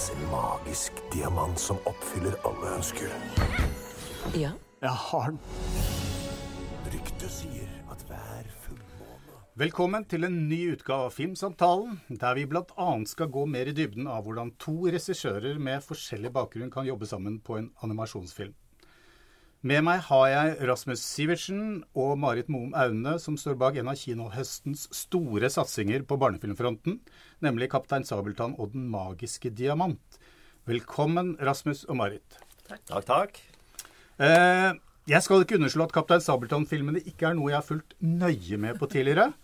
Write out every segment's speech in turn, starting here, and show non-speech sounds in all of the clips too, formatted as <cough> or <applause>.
finnes en magisk diamant som oppfyller alle ønsker. Ja. Jeg har den. Ryktet sier at hver fullmåne Velkommen til en ny utgave av Filmsamtalen, der vi bl.a. skal gå mer i dybden av hvordan to regissører med forskjellig bakgrunn kan jobbe sammen på en animasjonsfilm. Med meg har jeg Rasmus Sivertsen og Marit Moum Aune, som står bak en av kinohøstens store satsinger på barnefilmfronten, nemlig 'Kaptein Sabeltann og den magiske diamant'. Velkommen, Rasmus og Marit. Takk, takk. Eh, jeg skal ikke underslå at Kaptein Sabeltann-filmene ikke er noe jeg har fulgt nøye med på tidligere.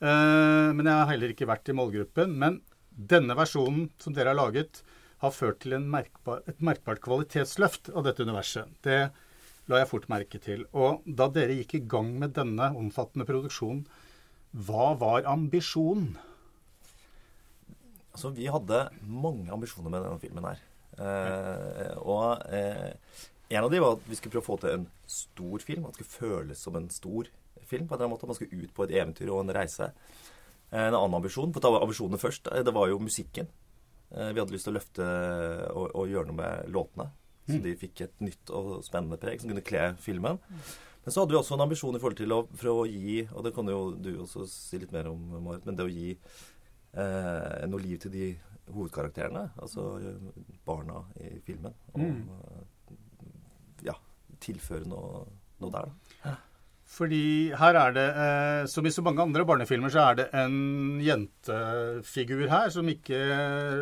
Eh, men jeg har heller ikke vært i målgruppen. Men denne versjonen som dere har laget, har ført til en merkbar, et merkbart kvalitetsløft av dette universet. Det la jeg fort merke til. Og da dere gikk i gang med denne omfattende produksjonen, hva var ambisjonen? Altså, vi hadde mange ambisjoner med denne filmen her. Eh, og eh, en av de var at vi skulle prøve å få til en stor film. Det skulle føles som en stor film. på en eller annen måte. Man skulle ut på et eventyr og en reise. Eh, en annen ambisjon, for å ta ambisjonene først, eh, det var jo musikken. Eh, vi hadde lyst til å løfte og, og gjøre noe med låtene. Så de fikk et nytt og spennende preg som kunne kle filmen. Men så hadde vi også en ambisjon i forhold til å, for å gi Og det kan jo du også si litt mer om, Marit, men det å gi eh, noe liv til de hovedkarakterene, altså eh, barna i filmen. Og mm. ja, tilføre noe, noe der, da. Fordi her er det, eh, som i så mange andre barnefilmer, så er det en jentefigur her som ikke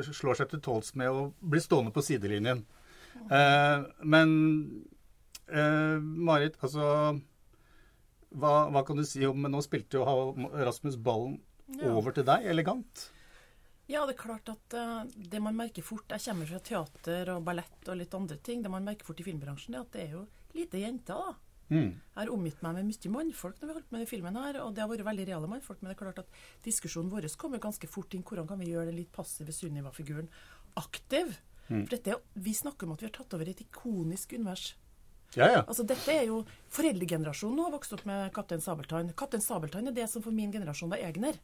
slår seg til tåls med å bli stående på sidelinjen. Eh, men eh, Marit, altså hva, hva kan du si om men Nå spilte jo Rasmus ballen Ja. over til deg, elegant. Ja, det er klart at uh, det man merker fort Jeg kommer fra teater og ballett og litt andre ting. Det man merker fort i filmbransjen, er at det er jo lite jenter, da. Mm. Jeg har omgitt meg med mye mannfolk når vi har holdt med den filmen her, og det har vært veldig reale mannfolk. Men det er klart at diskusjonen vår kommer ganske fort inn. Hvordan kan vi gjøre den litt passive Sunniva-figuren aktiv? For dette, Vi snakker om at vi har tatt over et ikonisk univers. Ja, ja. Altså Dette er jo Foreldregenerasjonen har vokst opp med Kaptein Sabeltann. Kaptein Sabeltann er det som for min generasjon var Egner.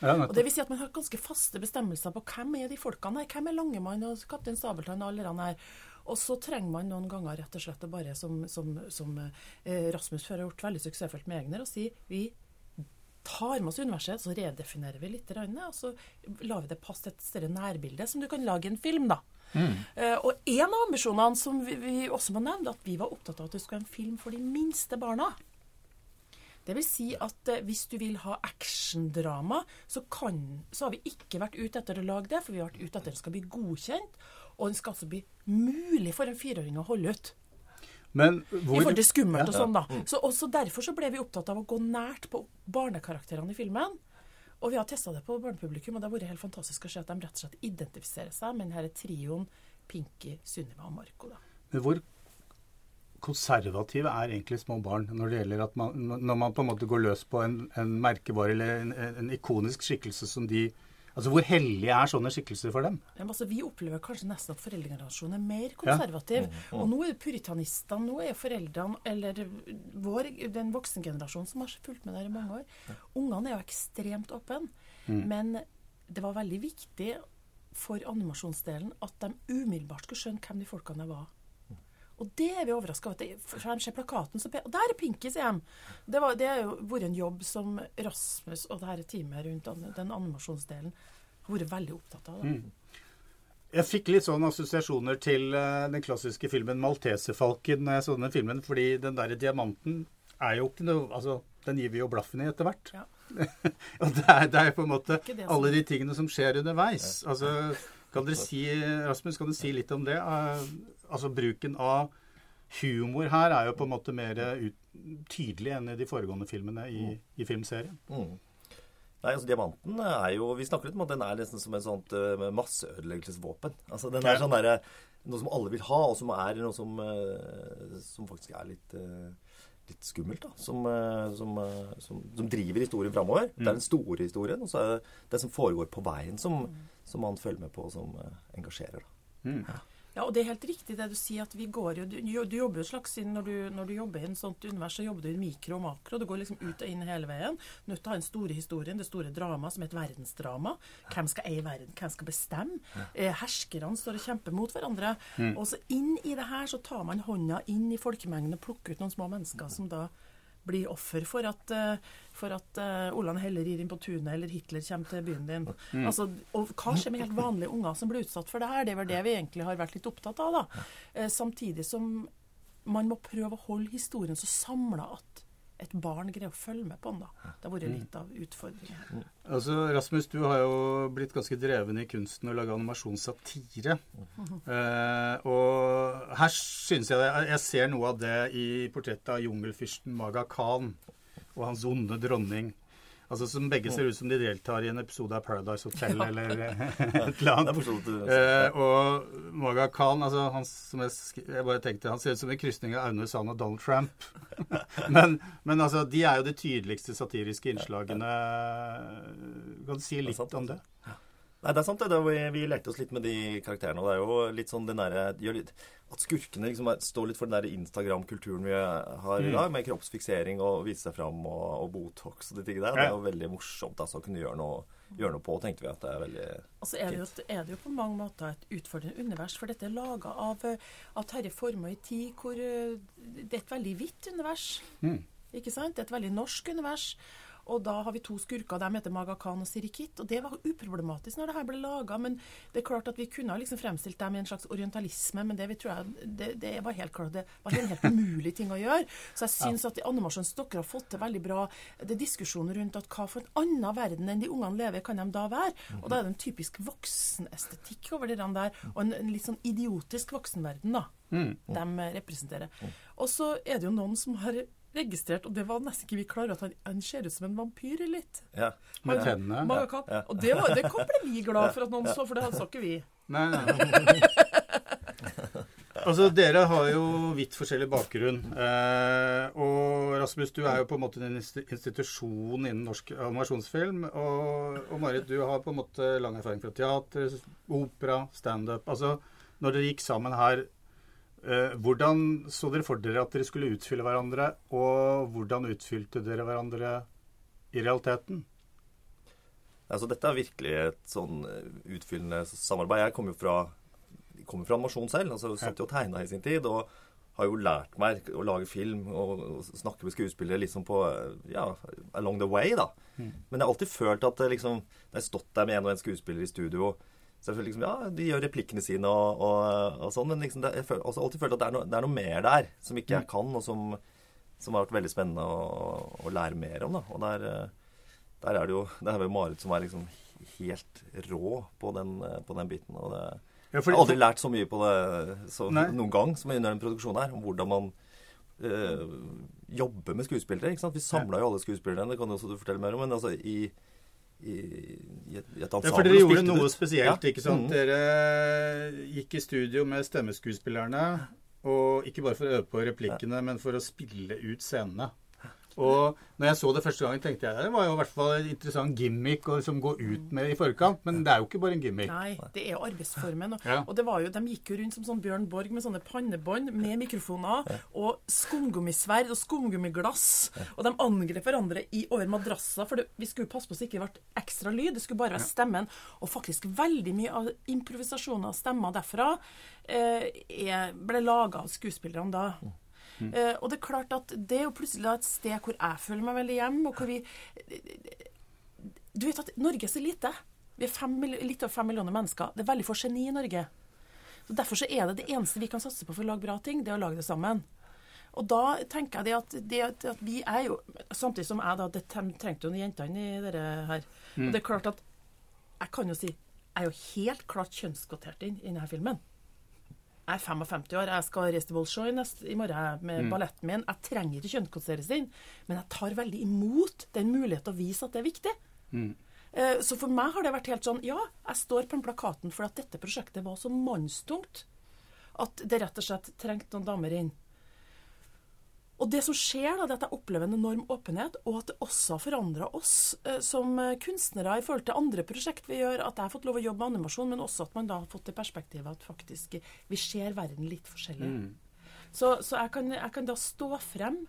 ja Og det vil si at man har ganske faste bestemmelser på hvem er de folkene her. Hvem er Langemann og Kaptein Sabeltann og alle de her. Og så trenger man noen ganger rett og slett å bare, som, som, som eh, Rasmus før har gjort veldig suksessfullt med Egner, og si vi tar med oss universet, så redefinerer vi litt, og så lar vi det passe et større nærbilde, som du kan lage en film, da. Eh, og en av ambisjonene som vi, vi også må nevne, at vi var opptatt av at det skulle være en film for de minste barna. Det vil si at eh, hvis du vil ha actiondrama, så, kan, så har vi ikke vært ute etter å lage det, for vi har vært ute etter at den skal bli godkjent, og den skal altså bli mulig for en fireåring å holde ut. Men I forhold til skummelt og sånn, da. Så også Derfor så ble vi opptatt av å gå nært på barnekarakterene i filmen. Og vi har testa det på barnepublikum, og det har vært helt fantastisk å se at de rett og slett identifiserer seg med denne trioen Pinky, Sunniva og Marco. da. Men hvor konservative er egentlig små barn når det gjelder at man, når man på en måte går løs på en, en merkevare eller en, en ikonisk skikkelse som de Altså hvor hellige er sånne skikkelser for dem? Ja, altså, vi opplever kanskje nesten at foreldregenerasjonen er mer konservativ. Og nå er det puritanistene, nå er foreldrene, eller vår, den voksengenerasjonen som har fulgt med der i mange år. Ungene er jo ekstremt åpne. Men det var veldig viktig for animasjonsdelen at de umiddelbart skulle skjønne hvem de folkene var. Og det er vi overraska over. For de ser plakaten, som... Og der er Pinky, sier de. Det, var, det har jo vært en jobb som Rasmus og det her teamet rundt den animasjonsdelen har vært veldig opptatt av. Da. Jeg fikk litt sånne assosiasjoner til eh, den klassiske filmen 'Malteserfalken' når jeg så den filmen, fordi den derre diamanten er jo ikke noe Altså, den gir vi jo blaffen i etter hvert. Ja. <laughs> og det er, det er på en måte det som- alle de tingene som skjer underveis. Altså, kan dere si, Rasmus, kan du si litt om det? Eh, altså, bruken av humor her er jo på en måte mer ut, tydelig enn i de foregående filmene i, i filmserien. Mm. Nei, altså Diamanten er jo Vi snakker litt om at den er nesten som en sånt uh, masseødeleggelsesvåpen. Altså Den er sånn der, Noe som alle vil ha, og som er noe som, uh, som faktisk er litt uh, litt skummelt, da. Som, som, som, som driver historien framover. Det er den store historien, og så er det det som foregår på veien, som, som man følger med på, og som engasjerer. da. Ja, og det er helt riktig det du sier, at vi går jo Du, du jobber jo slags inn når du, når du jobber i en sånt univers, så jobber du i mikro og makro. Du går liksom ut og inn hele veien. Nødt til å ha den store historien, det store dramaet, som er et verdensdrama. Hvem skal eie verden? Hvem skal bestemme? Eh, herskerne står og kjemper mot hverandre. Og så inn i det her så tar man hånda inn i folkemengden og plukker ut noen små mennesker som da blir offer for at, eh, for at uh, Ollan heller rir inn på tunet, eller Hitler kommer til byen din. Altså, og hva skjer med helt vanlige unger som blir utsatt for det her? Det er vel det vi egentlig har vært litt opptatt av. da. Eh, samtidig som man må prøve å holde historien så samla at et barn greier å følge med på den. da. Det har vært litt av utfordringen her. Altså, Rasmus, du har jo blitt ganske dreven i kunsten å lage animasjonssatire. Eh, og her synes jeg det, Jeg ser noe av det i portrettet av jungelfyrsten Maga Khan og hans onde dronning. Altså Som begge ser ut som de deltar i en episode av Paradise Hotel <laughs> eller <laughs> et eller er annet. Eh, og Maga Khan altså han, som jeg, jeg bare tenkte, han ser ut som en krysning av Aune Sand og Donald Trump. <laughs> men, men altså, de er jo de tydeligste satiriske innslagene. Kan du si litt om det? Nei, det er sant. det. det. vi, Vi lekte oss litt med de karakterene. og det er jo litt sånn den der, gjør litt, At skurkene liksom er, står litt for den der Instagram-kulturen vi har i dag, med kroppsfiksering og vise seg fram og, og Botox og de tingene der. Det er jo veldig morsomt altså, å kunne gjøre noe, gjøre noe på, tenkte vi. at det er veldig... Og så er det, jo, er det jo på mange måter et utfordrende univers, for dette er laga av, eh, av Terje Formøy i tid hvor eh, det er et veldig hvitt univers. Ikke sant? Det er et veldig norsk univers. Og da har vi to skurker. De heter Maga Khan og Siri Kit. Og det var uproblematisk når det her ble laga. Men det er klart at vi kunne ha liksom fremstilt dem i en slags orientalisme, men det, vi tror jeg, det, det var helt klart det var en helt umulig ting å gjøre. Så jeg syns at de animasjons dere har fått til veldig bra Det er diskusjoner rundt at hva for en annen verden enn de ungene lever, kan de da være? Og da er det en typisk voksenestetikk over de der, og en, en litt sånn idiotisk voksenverden, da. De representerer. Og så er det jo noen som har registrert, og det var nesten ikke vi klar over, at han, han ser ut som en vampyr litt. Ja. Med tennene? Ja, ja. Og det, var, det kom ble vi glad for at noen så, for det så ikke vi. Nei, nei. <laughs> Altså, Dere har jo vidt forskjellig bakgrunn. Eh, og Rasmus, du er jo på en måte en institusjon innen norsk animasjonsfilm. Og, og Marit, du har på en måte lang erfaring fra teater, opera, standup. Altså, når dere gikk sammen her, hvordan så dere for dere at dere skulle utfylle hverandre? Og hvordan utfylte dere hverandre i realiteten? Altså, dette er virkelig et sånn eh, utfyllende samarbeid. Jeg kommer jo fra, kommer fra animasjon selv. altså Satt jo og tegna i sin tid. og har jo lært meg å lage film og, snakke med skuespillere liksom på ja, along the way, da. Men jeg har alltid følt at liksom Når jeg har stått der med en og en skuespiller i studio føler liksom, ja, De gjør replikkene sine og, og, og sånn, men liksom det, jeg har alltid følt at det er, noe, det er noe mer der som ikke jeg kan, og som, som har vært veldig spennende å, å lære mer om. da, og der, der er det jo det er vel Marit som er liksom helt rå på den, på den biten. og det, Ja, Jeg har aldri lært så mye på det så, noen gang som under den produksjonen her, om hvordan man øh, jobber med skuespillere. ikke sant? Vi samla jo alle skuespillerne, det kan jo også du fortelle mer om, men altså i, i, i et, i et ensemble Ja, for dere gjorde noe ut. spesielt, ikke sant? Mm. Dere gikk i studio med stemmeskuespillerne, og ikke bare for å øve på replikkene, men for å spille ut scenene. Og når jeg så det første gangen, tenkte jeg det var jo i hvert fall en interessant gimmick å liksom gå ut med i forkant, men det er jo ikke bare en gimmick. Nei, det er jo arbeidsformen. Og, Ja. og det var jo, de gikk jo rundt som sånn Bjørn Borg med sånne pannebånd med mikrofoner og skumgummisverd og skumgummiglass. Og de angrep hverandre i, over madrasser, for det, vi skulle passe på så det ikke ble ekstra lyd. Det skulle bare være stemmen. Og faktisk veldig mye av improvisasjoner og stemmer derfra eh, ble laga av skuespillerne da. Eh, og det er klart at det er jo plutselig et sted hvor jeg føler meg veldig hjemme, og hvor vi Du vet at Norge er så lite. Vi er fem, litt over fem millioner mennesker. Det er veldig få geni i Norge. Så Derfor så er det det eneste vi kan satse på for å lage bra ting, det er å lage det sammen. Og da tenker jeg det at, det at, vi er jo Samtidig som jeg da det trengte jo jentene i dette her. Og det er klart at Jeg kan jo si jeg er jo helt klart kjønnskvotert inn i denne filmen. Jeg er 55 år, jeg skal reise til Bolshoi neste, i morgen med balletten min. Jeg trenger ikke kjønnskvoteres inn, men jeg tar veldig imot den muligheten å vise at det er viktig. Eh, Så for meg har det vært helt sånn Ja, jeg står på den plakaten for at dette prosjektet var så mannstungt at det rett og slett trengte noen damer inn. Og det som skjer, da, er at jeg opplever en enorm åpenhet, og at det også har forandra oss eh, som eh, kunstnere i forhold til andre prosjekt vi gjør. At jeg har fått lov å jobbe med animasjon, men også at man da har fått det perspektivet at faktisk eh, vi ser verden litt forskjellig. Så, så jeg, kan, jeg kan da stå frem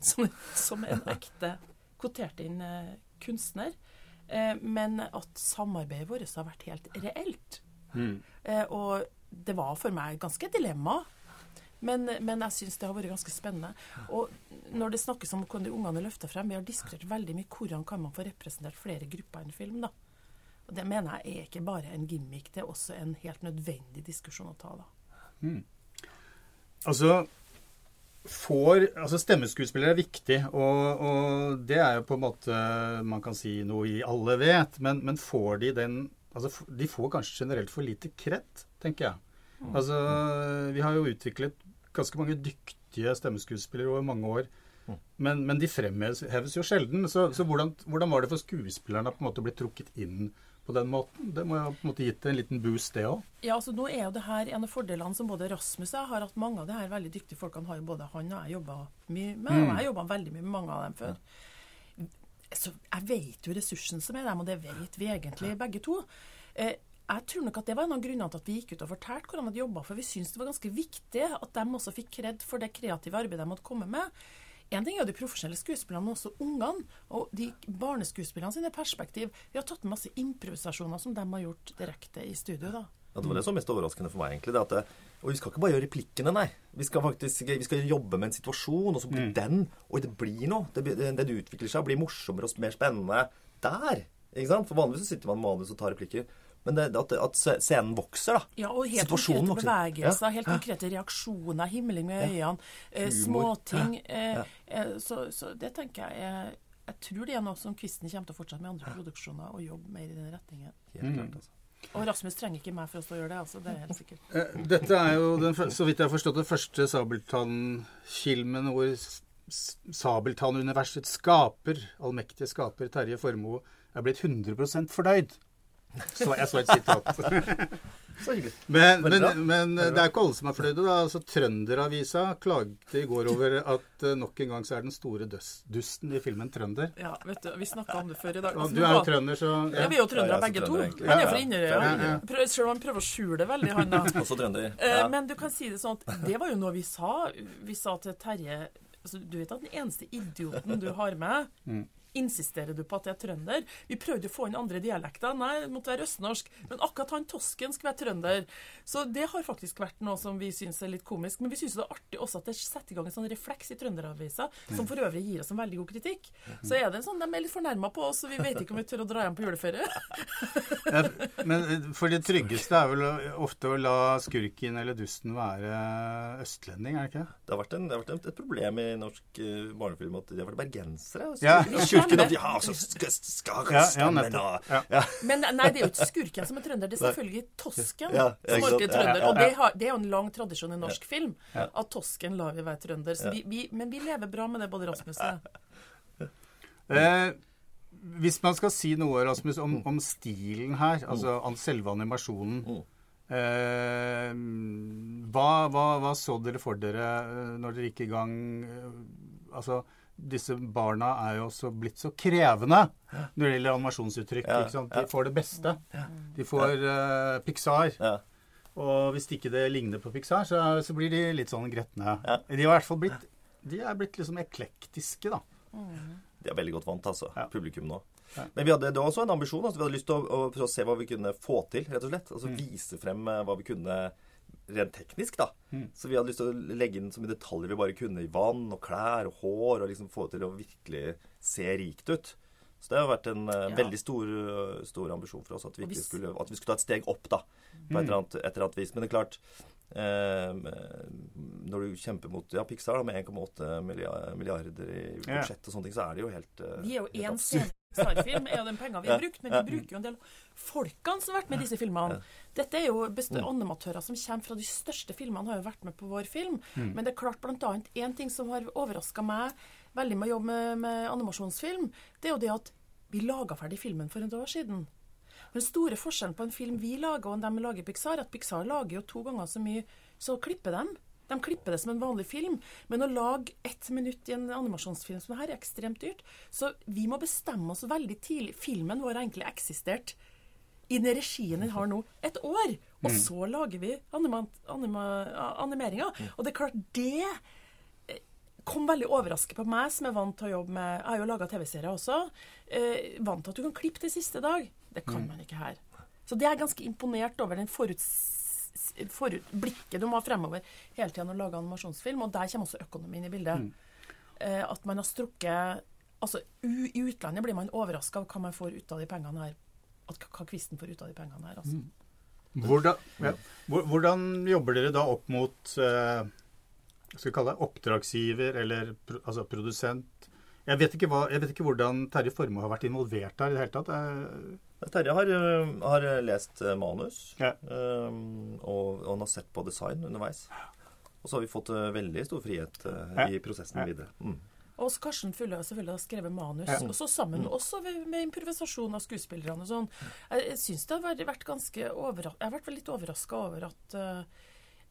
som, som en <laughs> ekte kvotert inn eh, kunstner, eh, men at samarbeidet vårt har vært helt reelt. Eh, og det var for meg ganske et dilemma. Men, men jeg syns det har vært ganske spennende. Og når det snakkes om hvordan ungene løfter frem Vi har diskutert veldig mye hvordan kan man få representert flere grupper i en film. da. Og Det mener jeg er ikke bare en gimmick, det er også en helt nødvendig diskusjon å ta. da. Altså, får, altså Stemmeskuespillere er viktig, og, og det er jo på en måte man kan si noe i alle vet. Men, men får de den altså De får kanskje generelt for lite kred, tenker jeg. Altså, Vi har jo utviklet ganske mange dyktige stemmeskuespillere over mange år. Men, men de fremheves jo sjelden. Så, så hvordan, hvordan var det for skuespillerne å på en måte bli trukket inn på den måten? Det må jo på en måte gitt en liten boost, det òg. Ja, altså nå er jo det her En av fordelene som både Rasmus og jeg har hatt mange av de her veldig dyktige folkene har jo både han og jeg jobba mye med, og jeg har jobba veldig mye med mange av dem før. Så jeg vet jo ressursen som er dem, og det vet vi egentlig begge to. Eh, jeg tror nok at det var en av grunnene til at vi gikk ut og fortalte hvordan de jobba, for vi syntes det var ganske viktig at de også fikk kred for det kreative arbeidet de måtte komme med. En ting er jo de profesjonelle skuespillerne, men også ungene. Og de barneskuespillerne sine perspektiv. Vi har tatt med masse improvisasjoner som de har gjort direkte i studio. da. Ja, det var det som var mest overraskende for meg, egentlig. Det at det, og vi skal ikke bare gjøre replikkene, nei. Vi skal faktisk vi skal jobbe med en situasjon, og så blir den Oi, det blir noe. Det, den utvikler seg og blir morsommere og mer spennende der. Ikke sant? For vanligvis så sitter man med manus og tar replikker. Men det, at, at scenen vokser, da. Ja, og helt konkrete bevegelser, bevegelser, helt konkrete reaksjoner, himling med øynene, eh, småting. Eh, eh, så, så det tenker jeg er Jeg tror det er noe som Kvisten kommer til å fortsette med andre produksjoner, og jobbe mer i den retningen. Helt klart, altså. Og Rasmus trenger ikke meg for å stå og gjøre det, altså. Det er helt sikkert. Eh, Dette er jo, den, så vidt jeg har forstått, den første Sabeltann-filmen hvor Sabeltann-universets skaper, allmektige skaper Terje Formoe, er blitt 100% fornøyd. Så jeg så et sitat. <laughs> Så hyggelig. Men, men, men det er ikke alle som er fornøyde. da. Altså, Trønderavisa klagde i går over at uh, nok en gang så er den store døs- dusten i filmen trønder. Ja, vet du, vi snakka om det før i dag. Altså, du er jo trønder, så Ja, ja. vi er jo trøndere Ja, begge trønder, to. Han er fra Inderøya. Ja, ja. Selv om han prøver å skjule det veldig, han da. <laughs> Også trønder. Eh, Ja. Men du kan si det sånn at det var jo noe vi sa. Vi sa til Terje altså, Du vet at den eneste idioten du har med Insisterer du på at det er trønder? Vi prøvde å få inn andre dialekter. Nei, det måtte være østnorsk. Men akkurat han tosken skulle være trønder. Så det har faktisk vært noe som vi syns er litt komisk. Men vi syns det er artig også at det setter i gang en sånn refleks i Trønderavisa, som for øvrig gir oss en veldig god kritikk. Så er det sånn, de er litt fornærma på oss, og vi vet ikke om vi tør å dra hjem på juleferie. <laughs> Ja, men eh, for det tryggeste er vel ofte å la skurken eller dusten være østlending, er det ikke? Det har vært, en, det har vært et problem i norsk eh, barnefilm at de har vært bergensere. Altså. Ja. Skurken at de har så sk- sk- Ja, ja, nettopp. og Ja. ja. Men nei, det er jo ikke skurken som er trønder, det er selvfølgelig tosken Ja, som alltid er trønder. Og det, har, det er jo en lang tradisjon i norsk film at tosken lar vi være trønder. Så vi, vi, men vi lever bra med det, både Rasmus og jeg. Eh, hvis man skal si noe, Rasmus, om, om stilen her, altså an- selve animasjonen Mm. eh, hva, hva, hva så dere for dere eh, når dere gikk i gang? eh, Altså, disse barna er jo også blitt så krevende når det gjelder animasjonsuttrykk. De får det beste. De får uh, Pixar. Ja. Og hvis ikke det ligner på Pixar, så, så blir de litt sånn gretne. De har i hvert fall blitt De er blitt liksom eklektiske, da. De er veldig godt vant, altså. Publikum nå. Men vi hadde, det var også en ambisjon. Altså, vi hadde lyst til å, å å se hva vi kunne få til, rett og slett. Mm. Altså vise frem eh, hva vi kunne rent teknisk, da. Mm. Så vi hadde lyst til å legge inn så mye detaljer vi bare kunne i vann og klær og hår, og liksom få til å virkelig se rikt ut. Så det har vært en eh, Ja. veldig stor, eh, stor ambisjon for oss at vi, ikke skulle, at vi skulle ta et steg opp, da. På et eller annet, et eller annet vis. Men det er klart eh, Når du kjemper mot ja, Pixar da, med 1,8 milliarder, i budsjett og sånne ting, så er det jo helt eh, Vi er jo helt absurd. Scene Pixar-film, er jo den penga vi har brukt, men vi bruker jo en del folkene som har vært med i disse filmene. Dette er jo animatører som kommer fra de største filmene, har jo vært med på vår film. Men det er klart annet én ting som har overraska meg veldig med å jobbe med, med animasjonsfilm, det er jo det at vi laga ferdig filmen for et år siden. Den store forskjellen på en film vi lager og en de lager i Pixar, er at Pixar lager jo to ganger så mye, så klipper dem. De klipper det som en vanlig film. Men å lage ett minutt i en animasjonsfilm som det her er ekstremt dyrt. Så vi må bestemme oss veldig tidlig. Filmen vår har egentlig eksistert i den regien den har nå, et år. Og så lager vi anima, anima, animeringa. Og det er klart, det eh, kom veldig overraskende på meg, som er vant til å jobbe med Jeg har jo laga TV-serier også. Eh, vant til at du kan klippe til siste dag. Det kan man ikke her. Så det er ganske imponert over den foruts, forut, blikket du må ha fremover hele tida når du lager animasjonsfilm. Og der kommer også økonomien i bildet. Eh, at man har strukket Altså, u, I utlandet blir man overraska av hva man får ut av de pengene her. At, hva kvisten får ut av de pengene her. altså. Hvordan, ja. Hvordan jobber dere da opp mot eh, skal vi kalle det oppdragsgiver eller altså produsent? Jeg vet, ikke hva, jeg vet ikke hvordan Terje Formoe har vært involvert her i det hele tatt. Jeg... Terje har, øh, har lest øh, manus, Ja. og, og han har sett på design underveis. Og så har vi fått veldig stor frihet Ja. i prosessen Ja. videre. Mm. Og Karsten Fulle har selvfølgelig skrevet manus, Ja. og så sammen også ved- med improvisasjon av skuespillerne og sånn. Jeg, jeg syns det har vært, vært ganske overra Jeg har vært litt overraska over at uh,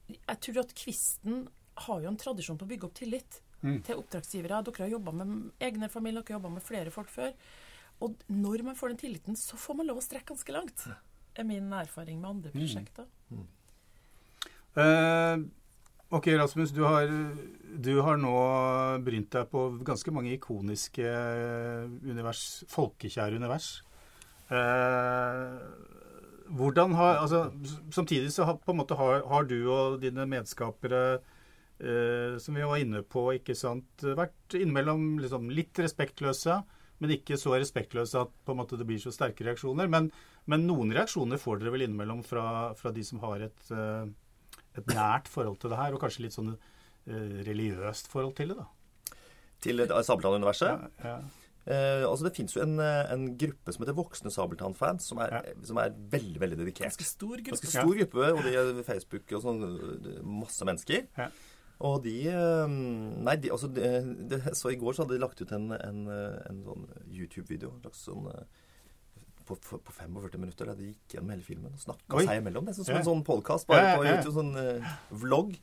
Jeg tror at Kvisten har jo en tradisjon på å bygge opp tillit til oppdragsgivere. Dere har jobba med egne familier, dere har jobba med flere folk før. Og når man får den tilliten, så får man lov å strekke ganske langt. er min erfaring med andre prosjekter. Eh, ok, Rasmus, du har, du har nå brynt deg på ganske mange ikoniske univers, folkekjære univers. Eh, hvordan har altså, Samtidig så har, har, har du og dine medskapere, eh, som vi var inne på, ikke sant, vært innimellom liksom, litt respektløse, men ikke så respektløse at på en måte det blir så sterke reaksjoner. Men, men noen reaksjoner får dere vel innimellom fra, fra de som har et eh, et nært forhold til det her, og kanskje litt sånn eh, religiøst forhold til det, da. Til Sabeltann-universet. Ja, ja. Eh, altså Det fins jo en, en gruppe som heter Voksne Sabeltann-fans, som, er- Ja. som er veldig veldig dedikert. Ganske stor gruppe. Ganske stor gruppe, og de er Facebook og sånn, masse mennesker. Ja. Og de øh, Nei, de, altså de, de, Så i går så hadde de lagt ut en, en, øh, en sånn YouTube-video. lagt sånn øh, på, på på 45 minutter der de gikk gjennom hele filmen og snakka seg imellom. Det som Ja. en sånn podkast, bare på. YouTube. Sånn øh, vlogg.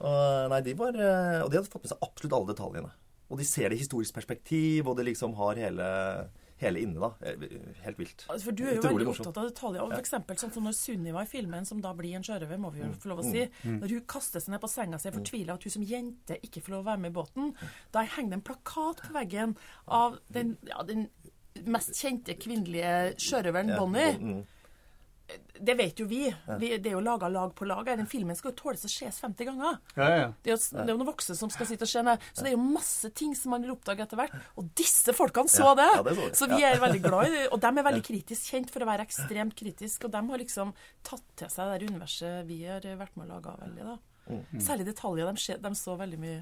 Og, nei, de var, og de hadde fått med seg absolutt alle detaljene. Og de ser det i historisk perspektiv, og de liksom har hele, hele inne, da. Eh, Helt vilt. Altså, For du er jo veldig opptatt av detaljer. Og for eksempel, sånn som når Sunniva i filmen, som da blir en sjørøver, må vi jo få lov å Mm. si Når hun kaster seg ned på senga si fortvila at hun som jente ikke får lov å være med i båten, da henger det en plakat på veggen av den, ja, den mest kjente kvinnelige sjørøveren Bonnie. Mm. Det vet jo vi. vi det er jo laga lag på lag. Den filmen skal jo tåles å ses 50 ganger. Ja, ja. Det er, jo, det er jo noen voksne som skal sitte og se ned. Så det er jo masse ting som man vil oppdage etter hvert. Og disse folkene så det! ja, det så. Så vi er veldig glad i det. Og de er veldig kritisk kjent for å være ekstremt kritisk, Og de har liksom tatt til seg det der universet vi har vært med å lage veldig, da. Mm. Særlig detaljer. De, de så veldig mye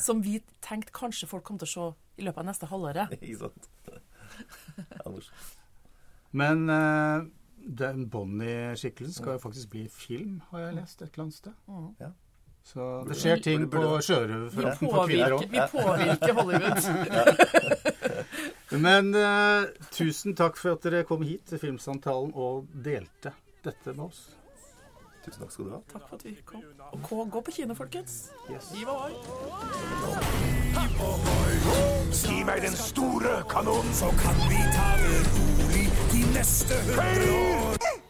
som vi tenkte kanskje folk kom til å se i løpet av neste halvåret. <laughs> Ikke sant? Men eh, den Bonnie-skikkelsen skal jo faktisk bli film, har jeg lest et eller annet sted. Ja. Så det skjer ting på sjørøverfronten for kvinner òg. vi påvirker Hollywood. <laughs> Men uh, tusen takk for at dere kom hit til Filmsamtalen og delte dette med oss. Tusen takk skal du ha. Takk for at vi kom. Og K- gå på kino, folkens. Yes. Gi meg Gi meg den store kanonen, så kan vi ta det rolig happiness to her.